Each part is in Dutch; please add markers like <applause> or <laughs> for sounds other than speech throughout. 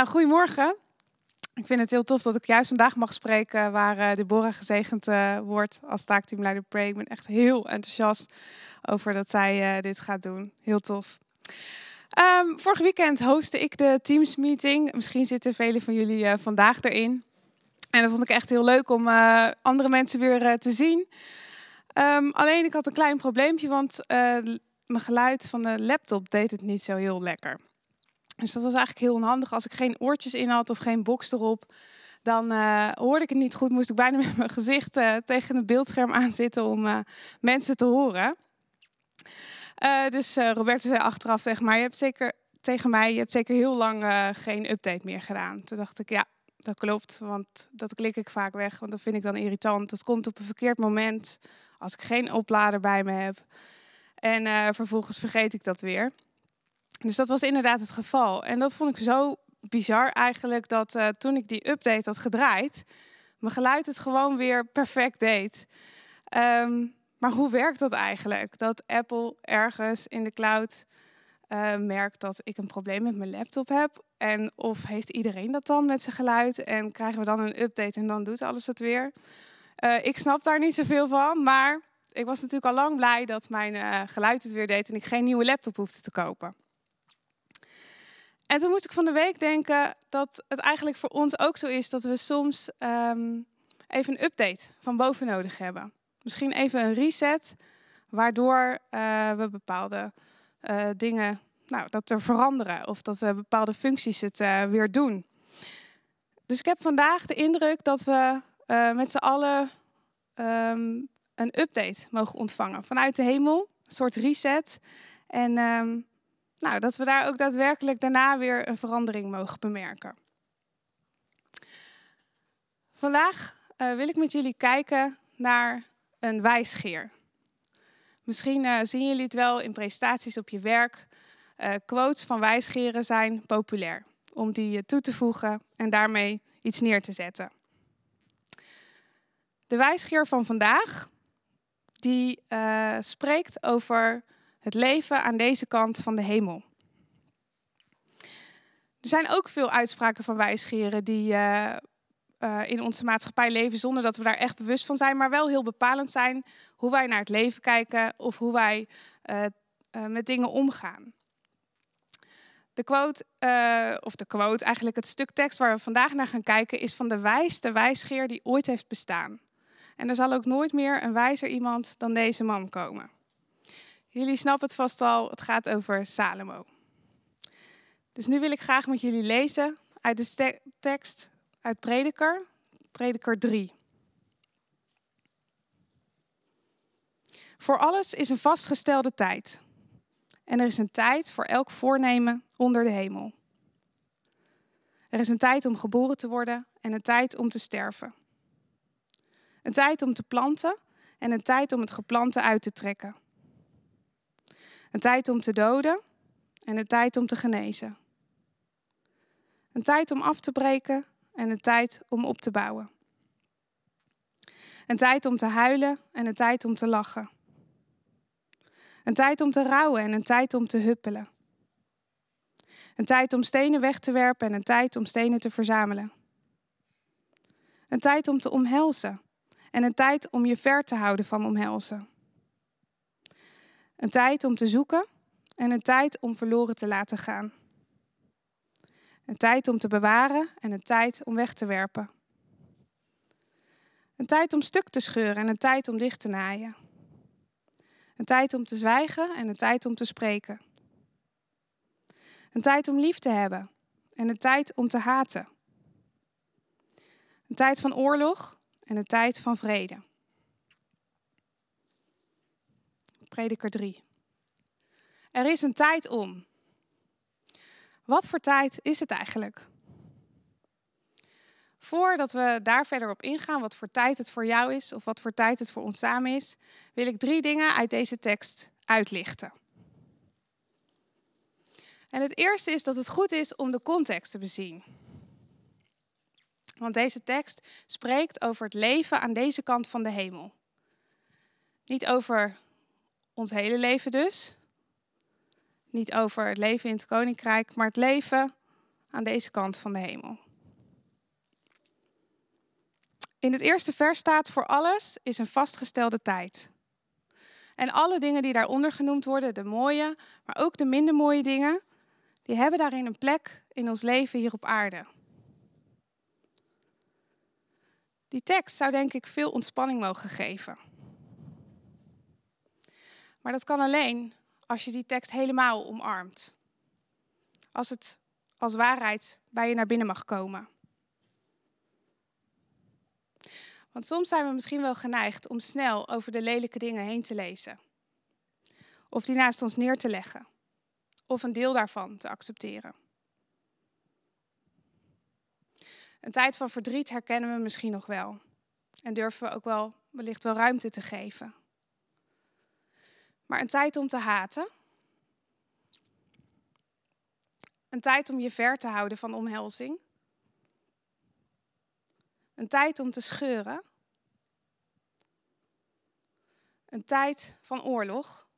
Nou, goedemorgen. Ik vind het heel tof dat ik juist vandaag mag spreken waar uh, Deborah gezegend uh, wordt als taakteamleider Pray. Ik ben echt heel enthousiast over dat zij uh, dit gaat doen. Heel tof. Um, vorig weekend hostte ik de Teams meeting. Misschien zitten velen van jullie vandaag erin. En dat vond ik echt heel leuk om andere mensen weer te zien. Um, alleen ik had een klein probleempje, want mijn geluid van de laptop deed het niet zo heel lekker. Dus dat was eigenlijk heel onhandig. Als ik geen oortjes in had of geen box erop, dan uh, hoorde ik het niet goed. Moest ik bijna <laughs> met mijn gezicht uh, tegen het beeldscherm aanzitten om uh, mensen te horen. dus Roberto zei achteraf tegen mij: je hebt zeker tegen mij, je hebt zeker heel lang geen update meer gedaan. Toen dacht ik, ja, dat klopt, want dat klik ik vaak weg, want dat vind ik dan irritant. Dat komt op een verkeerd moment, als ik geen oplader bij me heb. En vervolgens vergeet ik dat weer. Dus dat was inderdaad het geval. En dat vond ik zo bizar eigenlijk dat uh, toen ik die update had gedraaid, mijn geluid het gewoon weer perfect deed. Um, maar hoe werkt dat eigenlijk? Dat Apple ergens in de cloud uh, merkt dat ik een probleem met mijn laptop heb. En of heeft iedereen dat dan met zijn geluid? En krijgen we dan een update en dan doet alles het weer? Uh, ik snap daar niet zoveel van, maar ik was natuurlijk al lang blij dat mijn geluid het weer deed en ik geen nieuwe laptop hoefde te kopen. En toen moest ik van de week denken dat het eigenlijk voor ons ook zo is dat we soms um, even een update van boven nodig hebben. Misschien even een reset, waardoor uh, we bepaalde uh, dingen, nou, dat er veranderen of dat uh, bepaalde functies het weer doen. Dus ik heb vandaag de indruk dat we met z'n allen um, een update mogen ontvangen vanuit de hemel, een soort reset. En um, nou, dat we daar ook daadwerkelijk daarna weer een verandering mogen bemerken. Vandaag uh, wil ik met jullie kijken naar een wijsgeer. Misschien uh, zien jullie het wel in presentaties op je werk. Uh, quotes van wijsgeren zijn populair om die toe te voegen en daarmee iets neer te zetten. De wijsgeer van vandaag die spreekt over het leven aan deze kant van de hemel. Er zijn ook veel uitspraken van wijsgeren die uh, uh, in onze maatschappij leven zonder dat we daar echt bewust van zijn, maar wel heel bepalend zijn hoe wij naar het leven kijken of hoe wij uh, met dingen omgaan. De quote, of de quote, eigenlijk het stuk tekst waar we vandaag naar gaan kijken, is van de wijste wijsgeer die ooit heeft bestaan. En er zal ook nooit meer een wijzer iemand dan deze man komen. Jullie snappen het vast al, het gaat over Salomo. Dus nu wil ik graag met jullie lezen uit de tekst uit Prediker, Prediker 3. Voor alles is een vastgestelde tijd. En er is een tijd voor elk voornemen onder de hemel. Er is een tijd om geboren te worden en een tijd om te sterven. Een tijd om te planten en een tijd om het geplante uit te trekken. Een tijd om te doden en een tijd om te genezen. Een tijd om af te breken en een tijd om op te bouwen. Een tijd om te huilen en een tijd om te lachen. Een tijd om te rouwen en een tijd om te huppelen. Een tijd om stenen weg te werpen en een tijd om stenen te verzamelen. Een tijd om te omhelzen en een tijd om je ver te houden van omhelzen. Een tijd om te zoeken en een tijd om verloren te laten gaan. Een tijd om te bewaren en een tijd om weg te werpen. Een tijd om stuk te scheuren en een tijd om dicht te naaien. Een tijd om te zwijgen en een tijd om te spreken. Een tijd om lief te hebben en een tijd om te haten. Een tijd van oorlog en een tijd van vrede. Prediker 3. Er is een tijd om. Wat voor tijd is het eigenlijk? Voordat we daar verder op ingaan, wat voor tijd het voor jou is of wat voor tijd het voor ons samen is, wil ik drie dingen uit deze tekst uitlichten. En het eerste is dat het goed is om de context te bezien. Want deze tekst spreekt over het leven aan deze kant van de hemel. Niet over ons hele leven dus. Niet over het leven in het koninkrijk, maar het leven aan deze kant van de hemel. In het eerste vers staat: Voor alles is een vastgestelde tijd. En alle dingen die daaronder genoemd worden, de mooie, maar ook de minder mooie dingen, die hebben daarin een plek in ons leven hier op aarde. Die tekst zou denk ik veel ontspanning mogen geven. Maar dat kan alleen als je die tekst helemaal omarmt. Als het als waarheid bij je naar binnen mag komen. Want soms zijn we misschien wel geneigd om snel over de lelijke dingen heen te lezen. Of die naast ons neer te leggen. Of een deel daarvan te accepteren. Een tijd van verdriet herkennen we misschien nog wel. En durven we ook wel wellicht wel ruimte te geven. Maar een tijd om te haten. Een tijd om je ver te houden van omhelzing. Een tijd om te scheuren. Een tijd van oorlog.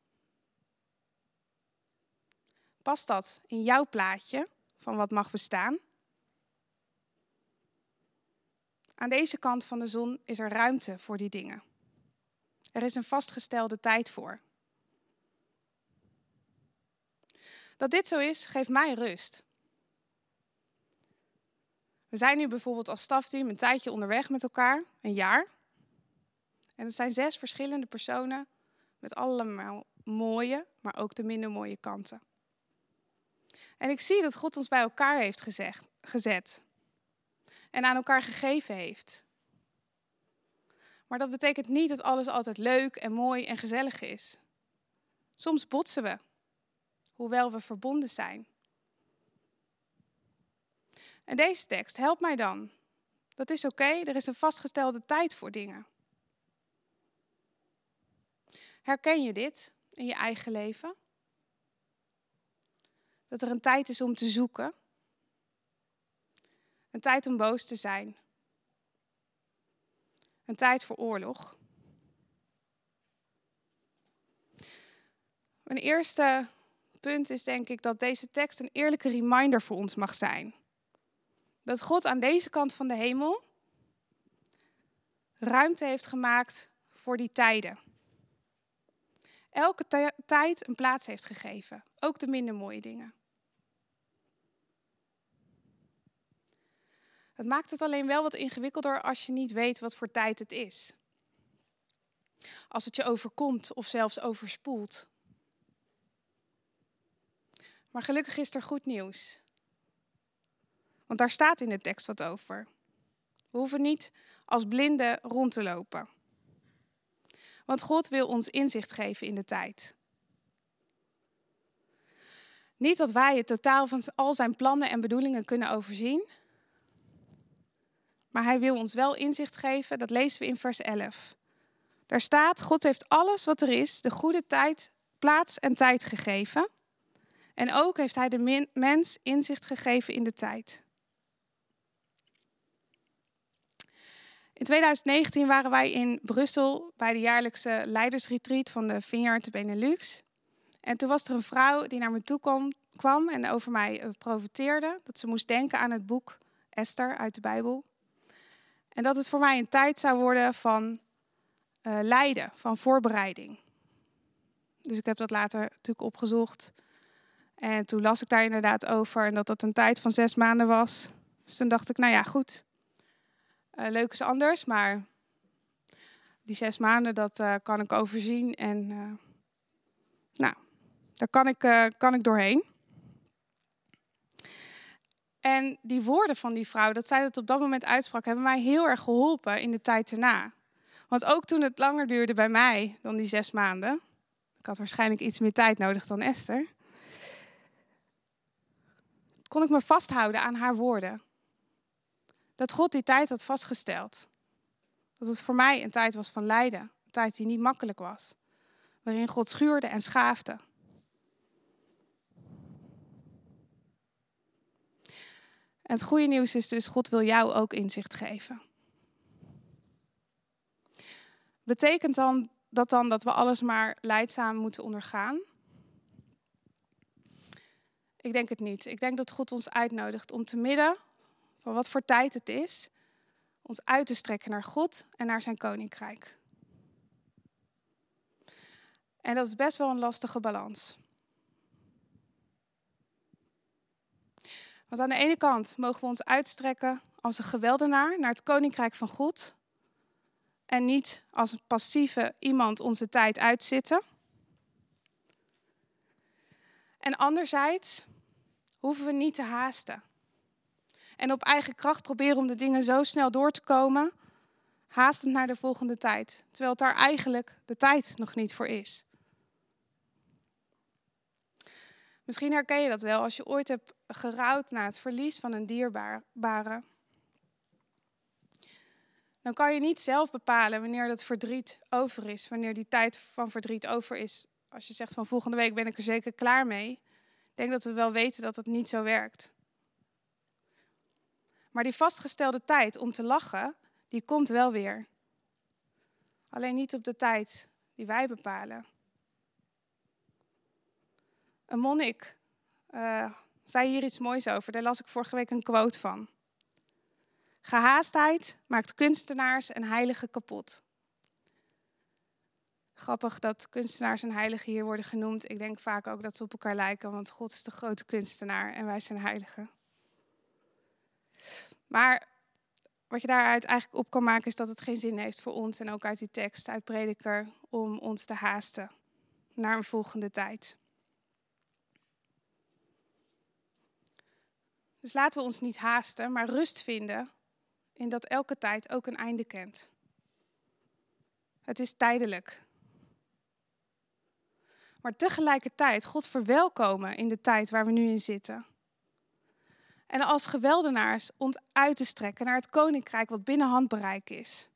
Past dat in jouw plaatje van wat mag bestaan? Aan deze kant van de zon is er ruimte voor die dingen. Er is een vastgestelde tijd voor. Dat dit zo is, geeft mij rust. We zijn nu bijvoorbeeld als stafteam een tijdje onderweg met elkaar, een jaar. En het zijn zes verschillende personen met allemaal mooie, maar ook de minder mooie kanten. En ik zie dat God ons bij elkaar heeft gezegd, gezet en aan elkaar gegeven heeft. Maar dat betekent niet dat alles altijd leuk en mooi en gezellig is. Soms botsen we, hoewel we verbonden zijn. En deze tekst helpt mij dan. Dat is oké, er is een vastgestelde tijd voor dingen. Herken je dit in je eigen leven? Dat er een tijd is om te zoeken. Een tijd om boos te zijn. Een tijd voor oorlog. Mijn eerste punt is denk ik dat deze tekst een eerlijke reminder voor ons mag zijn. Dat God aan deze kant van de hemel ruimte heeft gemaakt voor die tijden. Elke tijd een plaats heeft gegeven, ook de minder mooie dingen. Het maakt het alleen wel wat ingewikkelder als je niet weet wat voor tijd het is. Als het je overkomt of zelfs overspoelt. Maar gelukkig is er goed nieuws. Want daar staat in de tekst wat over. We hoeven niet als blinden rond te lopen. Want God wil ons inzicht geven in de tijd. Niet dat wij het totaal van al zijn plannen en bedoelingen kunnen overzien. Maar hij wil ons wel inzicht geven, dat lezen we in vers 11. Daar staat, God heeft alles wat er is, de goede tijd, plaats en tijd gegeven. En ook heeft hij de mens inzicht gegeven in de tijd. In 2019 waren wij in Brussel bij de jaarlijkse leidersretreat van de Vineyard Benelux. En toen was er een vrouw die naar me toe kwam, en over mij eh, profiteerde. Dat ze moest denken aan het boek Esther uit de Bijbel. En dat het voor mij een tijd zou worden van uh, lijden, van voorbereiding. Dus ik heb dat later natuurlijk opgezocht. En toen las ik daar inderdaad over en dat dat een tijd van zes maanden was. Dus toen dacht ik, nou ja, goed. Uh, leuk is anders, maar die zes maanden, dat uh, kan ik overzien. En uh, nou, daar kan ik, kan ik doorheen. En die woorden van die vrouw, dat zij dat op dat moment uitsprak, hebben mij heel erg geholpen in de tijd erna. Want ook toen het langer duurde bij mij dan die zes maanden, ik had waarschijnlijk iets meer tijd nodig dan Esther, kon ik me vasthouden aan haar woorden. Dat God die tijd had vastgesteld. Dat het voor mij een tijd was van lijden, een tijd die niet makkelijk was, waarin God schuurde en schaafde. Het goede nieuws is dus, God wil jou ook inzicht geven. Betekent dan dat dan dat we alles maar leidzaam moeten ondergaan? Ik denk het niet. Ik denk dat God ons uitnodigt om te midden van wat voor tijd het is, ons uit te strekken naar God en naar zijn koninkrijk. En dat is best wel een lastige balans. Want aan de ene kant mogen we ons uitstrekken als een geweldenaar naar het koninkrijk van God. En niet als een passieve iemand onze tijd uitzitten. En anderzijds hoeven we niet te haasten. En op eigen kracht proberen om de dingen zo snel door te komen, haastend naar de volgende tijd. Terwijl het daar eigenlijk de tijd nog niet voor is. Misschien herken je dat wel als je ooit hebt gerouwd na het verlies van een dierbare. Dan kan je niet zelf bepalen wanneer dat verdriet over is, wanneer die tijd van verdriet over is. Als je zegt van volgende week ben ik er zeker klaar mee. Ik denk dat we wel weten dat het niet zo werkt. Maar die vastgestelde tijd om te lachen, die komt wel weer. Alleen niet op de tijd die wij bepalen. Een monnik uh, zei hier iets moois over. Daar las ik vorige week een quote van. Gehaastheid maakt kunstenaars en heiligen kapot. Grappig dat kunstenaars en heiligen hier worden genoemd. Ik denk vaak ook dat ze op elkaar lijken, want God is de grote kunstenaar en wij zijn heiligen. Maar wat je daaruit eigenlijk op kan maken is dat het geen zin heeft voor ons en ook uit die tekst, uit Prediker, om ons te haasten naar een volgende tijd. Dus laten we ons niet haasten, maar rust vinden in dat elke tijd ook een einde kent. Het is tijdelijk. Maar tegelijkertijd God verwelkomen in de tijd waar we nu in zitten. En als geweldenaars ons uit te strekken naar het koninkrijk wat binnen handbereik is.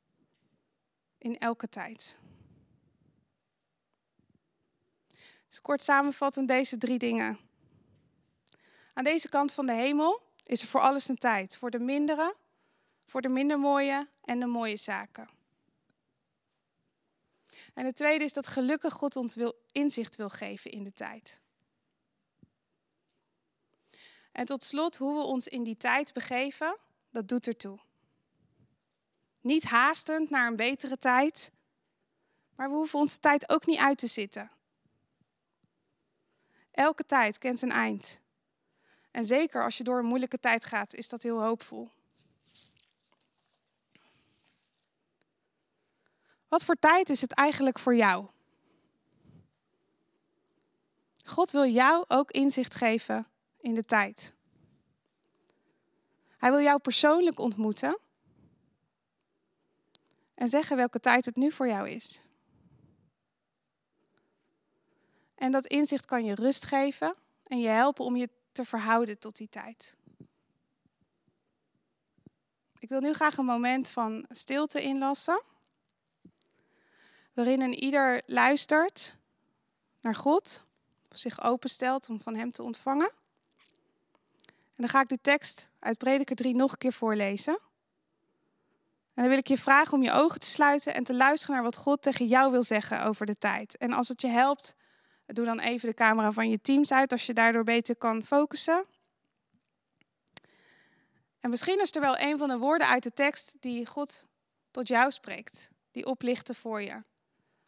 In elke tijd. Dus kort samenvattend deze drie dingen. Aan deze kant van de hemel is er voor alles een tijd. Voor de mindere, voor de minder mooie en de mooie zaken. En het tweede is dat gelukkig God ons wil, inzicht wil geven in de tijd. En tot slot, hoe we ons in die tijd begeven, dat doet ertoe. Niet haastend naar een betere tijd, maar we hoeven onze tijd ook niet uit te zitten. Elke tijd kent een eind. En zeker als je door een moeilijke tijd gaat, is dat heel hoopvol. Wat voor tijd is het eigenlijk voor jou? God wil jou ook inzicht geven in de tijd. Hij wil jou persoonlijk ontmoeten en zeggen welke tijd het nu voor jou is. En dat inzicht kan je rust geven en je helpen om je te verhouden tot die tijd. Ik wil nu graag een moment van stilte inlassen, waarin een ieder luistert naar God, of zich openstelt om van Hem te ontvangen. En dan ga ik de tekst uit Prediker 3 nog een keer voorlezen. En dan wil ik je vragen om je ogen te sluiten en te luisteren naar wat God tegen jou wil zeggen over de tijd. En als het je helpt, doe dan even de camera van je teams uit als je daardoor beter kan focussen. En misschien is er wel een van de woorden uit de tekst die God tot jou spreekt, die oplichten voor je,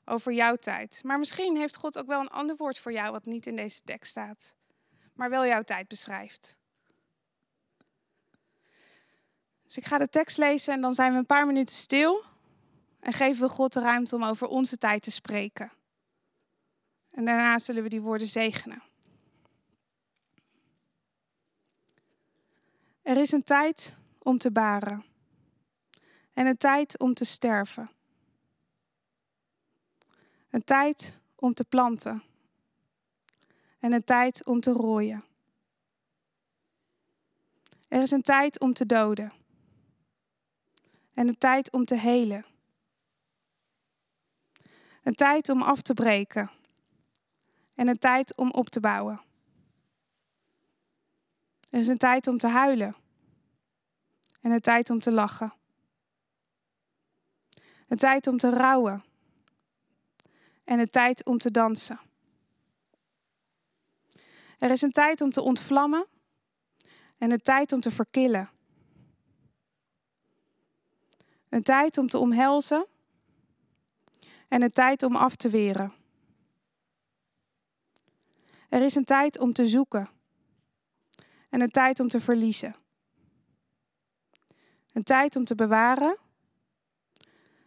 over jouw tijd. Maar misschien heeft God ook wel een ander woord voor jou wat niet in deze tekst staat, maar wel jouw tijd beschrijft. Dus ik ga de tekst lezen en dan zijn we een paar minuten stil en geven we God de ruimte om over onze tijd te spreken. En daarna zullen we die woorden zegenen. Er is een tijd om te baren en een tijd om te sterven. Een tijd om te planten en een tijd om te rooien. Er is een tijd om te doden en een tijd om te helen. Een tijd om af te breken en een tijd om op te bouwen. Er is een tijd om te huilen en een tijd om te lachen. Een tijd om te rouwen en een tijd om te dansen. Er is een tijd om te ontvlammen en een tijd om te verkillen. Een tijd om te omhelzen en een tijd om af te weren. Er is een tijd om te zoeken en een tijd om te verliezen. Een tijd om te bewaren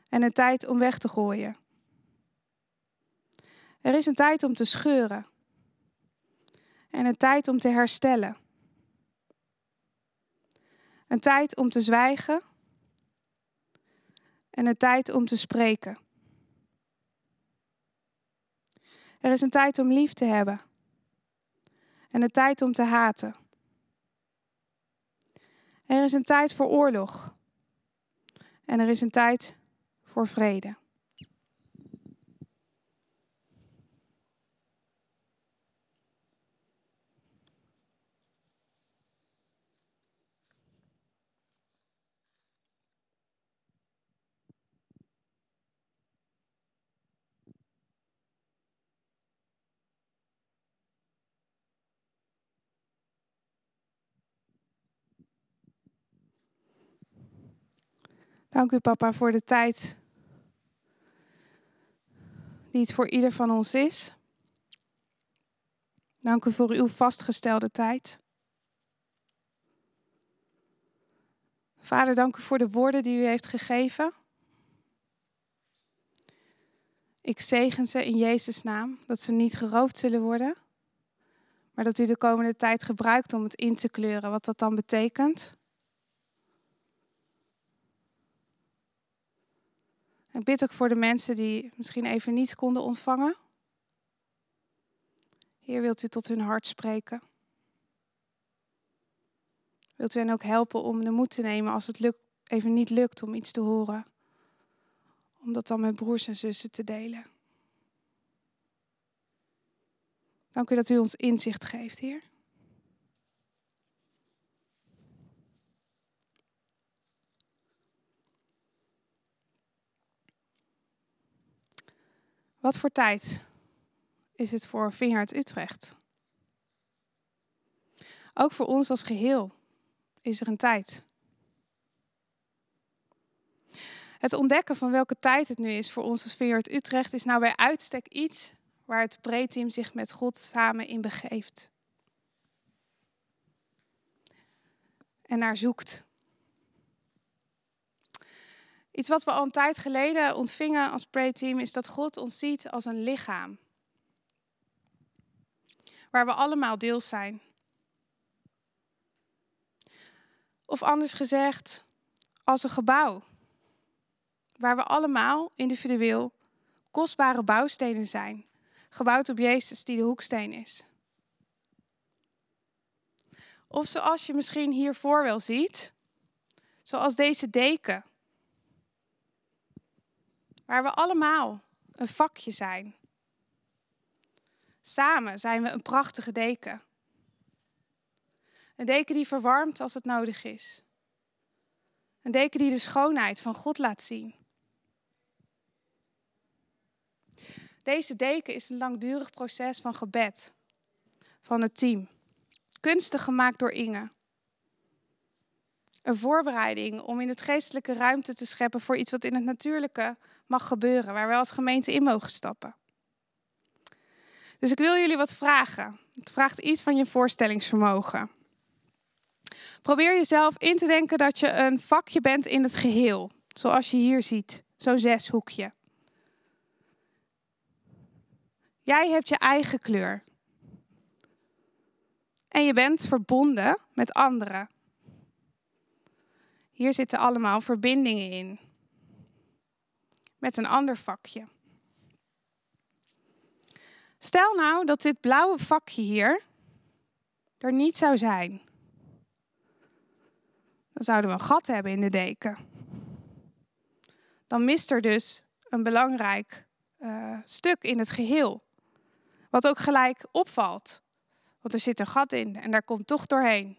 en een tijd om weg te gooien. Er is een tijd om te scheuren en een tijd om te herstellen. Een tijd om te zwijgen en een tijd om te spreken. Er is een tijd om lief te hebben en een tijd om te haten. Er is een tijd voor oorlog en er is een tijd voor vrede. Dank u, papa, voor de tijd die het voor ieder van ons is. Dank u voor uw vastgestelde tijd. Vader, dank u voor de woorden die u heeft gegeven. Ik zegen ze in Jezus' naam, dat ze niet geroofd zullen worden, maar dat u de komende tijd gebruikt om het in te kleuren, wat dat dan betekent. Ik bid ook voor de mensen die misschien even niets konden ontvangen. Heer, wilt u tot hun hart spreken? Wilt u hen ook helpen om de moed te nemen als het lukt, even niet lukt om iets te horen? Om dat dan met broers en zussen te delen. Dank u dat u ons inzicht geeft, Heer. Wat voor tijd is het voor Vineyard Utrecht? Ook voor ons als geheel is er een tijd. Het ontdekken van welke tijd het nu is voor ons als Vineyard Utrecht is nou bij uitstek iets waar het pre-team zich met God samen in begeeft. En naar zoekt. Iets wat we al een tijd geleden ontvingen als pre-team is dat God ons ziet als een lichaam. Waar we allemaal deels zijn. Of anders gezegd, als een gebouw. Waar we allemaal individueel kostbare bouwstenen zijn. Gebouwd op Jezus die de hoeksteen is. Of zoals je misschien hiervoor wel ziet, zoals deze deken waar we allemaal een vakje zijn. Samen zijn we een prachtige deken. Een deken die verwarmt als het nodig is. Een deken die de schoonheid van God laat zien. Deze deken is een langdurig proces van gebed van het team. Kunstig gemaakt door Inge. Een voorbereiding om in het geestelijke ruimte te scheppen voor iets wat in het natuurlijke mag gebeuren, waar we als gemeente in mogen stappen. Dus ik wil jullie wat vragen. Het vraagt iets van je voorstellingsvermogen. Probeer jezelf in te denken dat je een vakje bent in het geheel, zoals je hier ziet, zo'n zeshoekje. Jij hebt je eigen kleur. En je bent verbonden met anderen. Hier zitten allemaal verbindingen in met een ander vakje. Stel nou dat dit blauwe vakje hier er niet zou zijn. Dan zouden we een gat hebben in de deken. Dan mist er dus een belangrijk uh, stuk in het geheel. Wat ook gelijk opvalt. Want er zit een gat in en daar komt toch doorheen.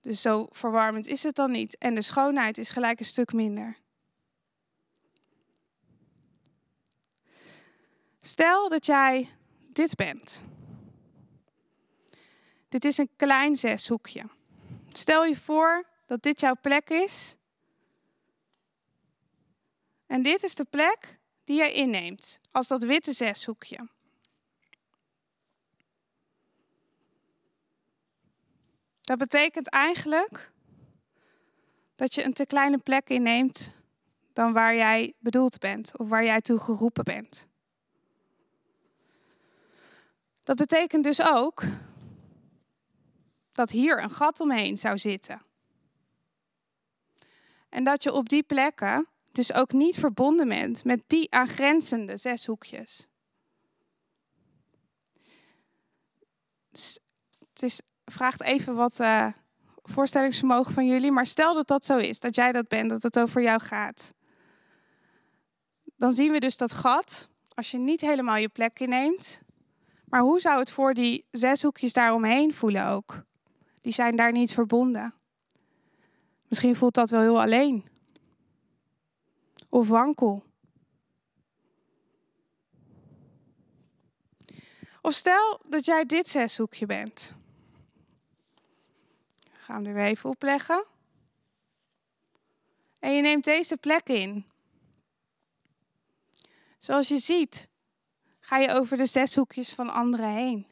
Dus zo verwarmend is het dan niet. En de schoonheid is gelijk een stuk minder. Stel dat jij dit bent. dit is een klein zeshoekje. Stel je voor dat dit jouw plek is. En dit is de plek die jij inneemt als dat witte zeshoekje. Dat betekent eigenlijk dat je een te kleine plek inneemt dan waar jij bedoeld bent of waar jij toe geroepen bent. Dat betekent dus ook dat hier een gat omheen zou zitten. En dat je op die plekken dus ook niet verbonden bent met die aangrenzende zes hoekjes. Het is, vraagt even wat uh, voorstellingsvermogen van jullie, maar stel dat dat zo is, dat jij dat bent, dat het over jou gaat. Dan zien we dus dat gat, als je niet helemaal je plek inneemt. Maar hoe zou het voor die zes hoekjes daaromheen voelen ook? Die zijn daar niet verbonden. Misschien voelt dat wel heel alleen. Of wankel. Of stel dat jij dit zeshoekje bent. Gaan we er weer even opleggen. En je neemt deze plek in. Zoals je ziet, ga je over de zeshoekjes van anderen heen.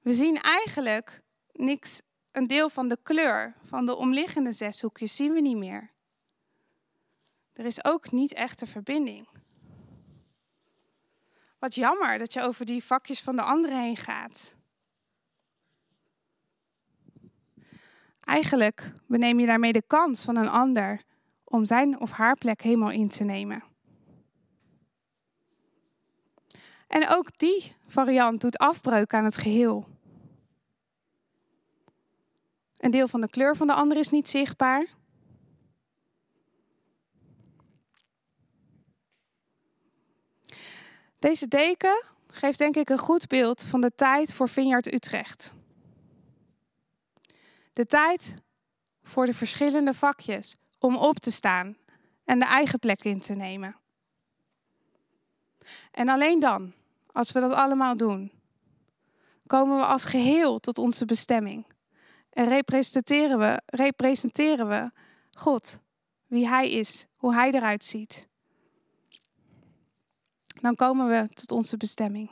We zien eigenlijk niks, een deel van de kleur van de omliggende zeshoekjes zien we niet meer. Er is ook niet echte verbinding. Wat jammer dat je over die vakjes van de anderen heen gaat. Eigenlijk beneem je daarmee de kans van een ander om zijn of haar plek helemaal in te nemen. En ook die variant doet afbreuk aan het geheel. Een deel van de kleur van de ander is niet zichtbaar. Deze deken geeft denk ik een goed beeld van de tijd voor Vineyard Utrecht. De tijd voor de verschillende vakjes om op te staan en de eigen plek in te nemen. En alleen dan, als we dat allemaal doen, komen we als geheel tot onze bestemming. En representeren we, representeren we God, wie Hij is, hoe Hij eruit ziet. Dan komen we tot onze bestemming.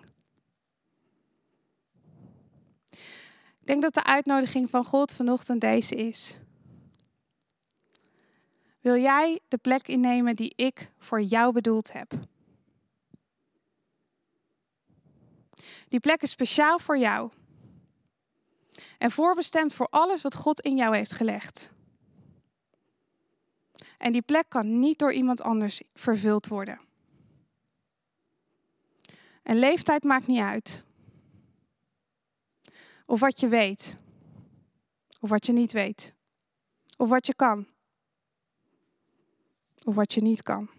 Ik denk dat de uitnodiging van God vanochtend deze is. Wil jij de plek innemen die ik voor jou bedoeld heb? Die plek is speciaal voor jou. En voorbestemd voor alles wat God in jou heeft gelegd. En die plek kan niet door iemand anders vervuld worden. En leeftijd maakt niet uit. Of wat je weet. Of wat je niet weet. Of wat je kan. Of wat je niet kan.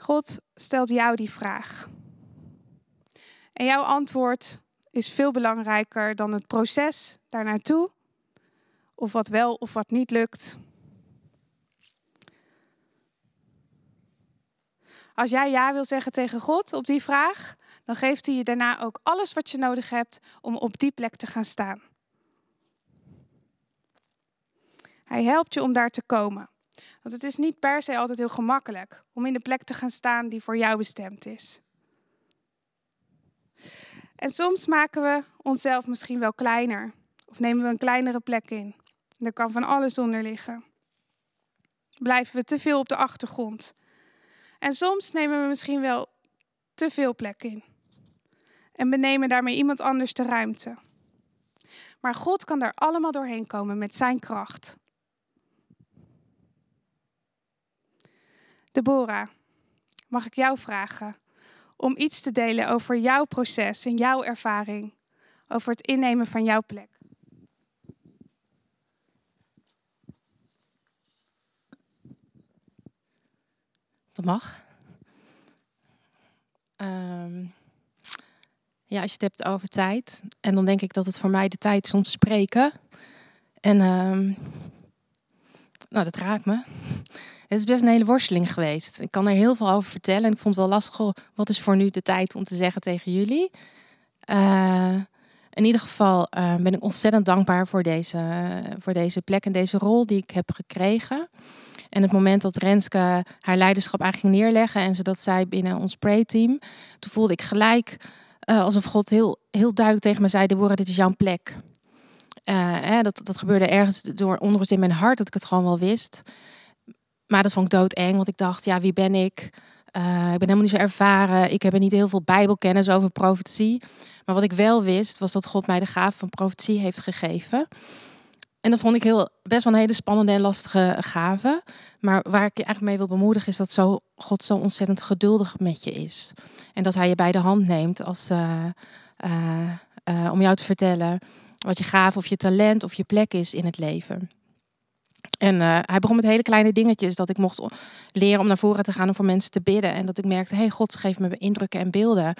God stelt jou die vraag. En jouw antwoord is veel belangrijker dan het proces daarnaartoe. Of wat wel of wat niet lukt. Als jij ja wil zeggen tegen God op die vraag, dan geeft hij je daarna ook alles wat je nodig hebt om op die plek te gaan staan. Hij helpt je om daar te komen. Want het is niet per se altijd heel gemakkelijk om in de plek te gaan staan die voor jou bestemd is. En soms maken we onszelf misschien wel kleiner. Of nemen we een kleinere plek in. Er kan van alles onder liggen. Blijven we te veel op de achtergrond. En soms nemen we misschien wel te veel plek in. En benemen daarmee iemand anders de ruimte. Maar God kan daar allemaal doorheen komen met zijn kracht. Deborah, mag ik jou vragen om iets te delen over jouw proces en jouw ervaring, over het innemen van jouw plek? Dat mag. Um, ja, als je het hebt over tijd. En dan denk ik dat het voor mij de tijd is om te spreken. En um, nou, dat raakt me. Het is best een hele worsteling geweest. Ik kan er heel veel over vertellen. En ik vond het wel lastig. Wat is voor nu de tijd om te zeggen tegen jullie? Uh, in ieder geval uh, ben ik ontzettend dankbaar voor deze, voor deze plek en deze rol die ik heb gekregen. En het moment dat Renske haar leiderschap eigenlijk ging neerleggen en ze dat zei binnen ons pray-team, toen voelde ik gelijk uh, alsof God heel, heel duidelijk tegen me zei: Deborah, dit is jouw plek. Hè, dat, dat gebeurde ergens door onrust in mijn hart, dat ik het gewoon wel wist. Maar dat vond ik doodeng, want ik dacht, ja, wie ben ik? Uh, ik ben helemaal niet zo ervaren. Ik heb er niet heel veel bijbelkennis over profetie. Maar wat ik wel wist, was dat God mij de gaaf van profetie heeft gegeven. En dat vond ik heel, best wel een hele spannende en lastige gave. Maar waar ik je eigenlijk mee wil bemoedigen, is dat zo, God zo ontzettend geduldig met je is. En dat hij je bij de hand neemt als, uh, uh, om jou te vertellen wat je gaaf of je talent of je plek is in het leven. En uh, hij begon met hele kleine dingetjes. Dat ik mocht leren om naar voren te gaan en voor mensen te bidden. En dat ik merkte, hey, God geeft me indrukken en beelden.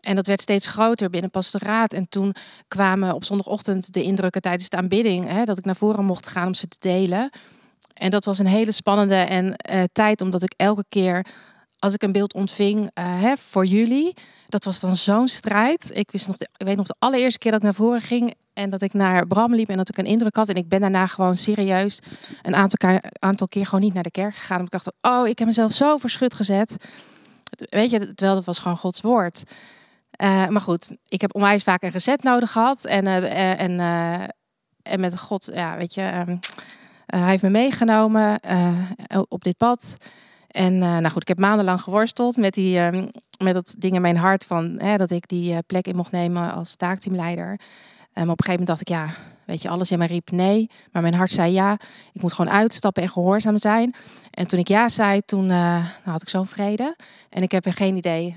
En dat werd steeds groter binnen pastoraat. En toen kwamen op zondagochtend de indrukken tijdens de aanbidding. Hè, dat ik naar voren mocht gaan om ze te delen. En dat was een hele spannende en, uh, tijd, omdat ik elke keer als ik een beeld ontving hè, voor jullie, dat was dan zo'n strijd. Ik, wist nog ik weet nog de allereerste keer dat ik naar voren ging en dat ik naar Bram liep en dat ik een indruk had. En ik ben daarna gewoon serieus een aantal, keer, aantal keer gewoon niet naar de kerk gegaan. Omdat ik dacht, oh, ik heb mezelf zo verschut gezet. Weet je, terwijl dat was gewoon Gods woord. Uh, maar goed, ik heb onwijs vaak een reset nodig gehad. En, uh, en, en met God, ja, weet je, um, hij heeft me meegenomen op dit pad. En nou goed, ik heb maandenlang geworsteld met, die, um, met dat ding in mijn hart van hè, dat ik die plek in mocht nemen als taakteamleider. Um, op een gegeven moment dacht ik, ja, weet je, alles in mij riep nee. Maar mijn hart zei ja. Ik moet gewoon uitstappen en gehoorzaam zijn. En toen ik ja zei, toen nou had ik zo'n vrede. En ik heb geen idee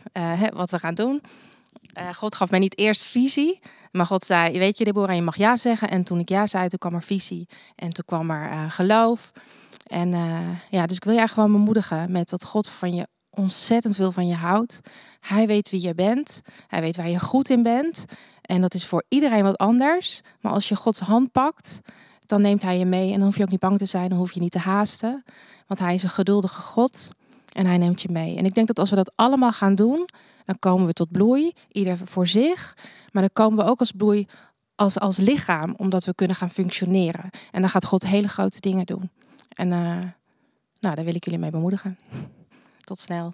wat we gaan doen. Uh, God gaf mij niet eerst visie, maar God zei: Weet je, Deborah, je mag ja zeggen. En toen ik ja zei, toen kwam er visie en toen kwam er uh, geloof. En uh, ja, dus ik wil je gewoon bemoedigen met dat God van je ontzettend veel van je houdt. Hij weet wie je bent, hij weet waar je goed in bent. En dat is voor iedereen wat anders. Maar als je Gods hand pakt, dan neemt hij je mee. En dan hoef je ook niet bang te zijn, dan hoef je niet te haasten. Want hij is een geduldige God en hij neemt je mee. En ik denk dat als we dat allemaal gaan doen, dan komen we tot bloei, ieder voor zich. Maar dan komen we ook als bloei als, als lichaam, omdat we kunnen gaan functioneren. En dan gaat God hele grote dingen doen. En uh, nou, daar wil ik jullie mee bemoedigen. <laughs> Tot snel.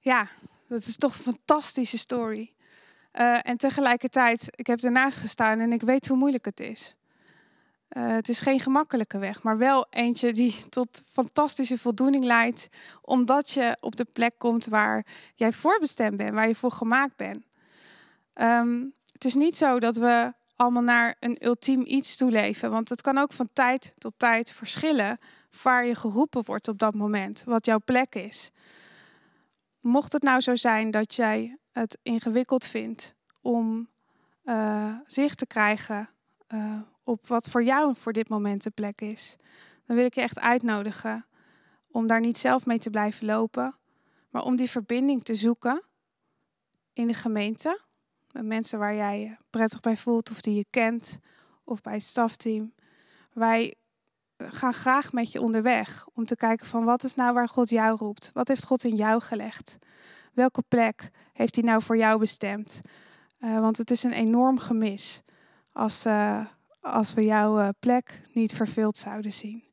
Ja, dat is toch een fantastische story. Uh, en tegelijkertijd, ik heb ernaast gestaan en ik weet hoe moeilijk het is. Uh, het is geen gemakkelijke weg, maar wel eentje die <laughs> tot fantastische voldoening leidt, omdat je op de plek komt waar jij voorbestemd bent, waar je voor gemaakt bent. Um, het is niet zo dat we allemaal naar een ultiem iets toeleven, want het kan ook van tijd tot tijd verschillen waar je geroepen wordt op dat moment, wat jouw plek is. Mocht het nou zo zijn dat jij het ingewikkeld vindt om uh, zicht te krijgen uh, op wat voor jou voor dit moment de plek is, dan wil ik je echt uitnodigen om daar niet zelf mee te blijven lopen, maar om die verbinding te zoeken in de gemeente, met mensen waar jij je prettig bij voelt of die je kent, of bij het stafteam. Wij gaan graag met je onderweg om te kijken van wat is nou waar God jou roept? Wat heeft God in jou gelegd? Welke plek heeft hij nou voor jou bestemd? Uh, want het is een enorm gemis als, uh, als we jouw plek niet vervuld zouden zien.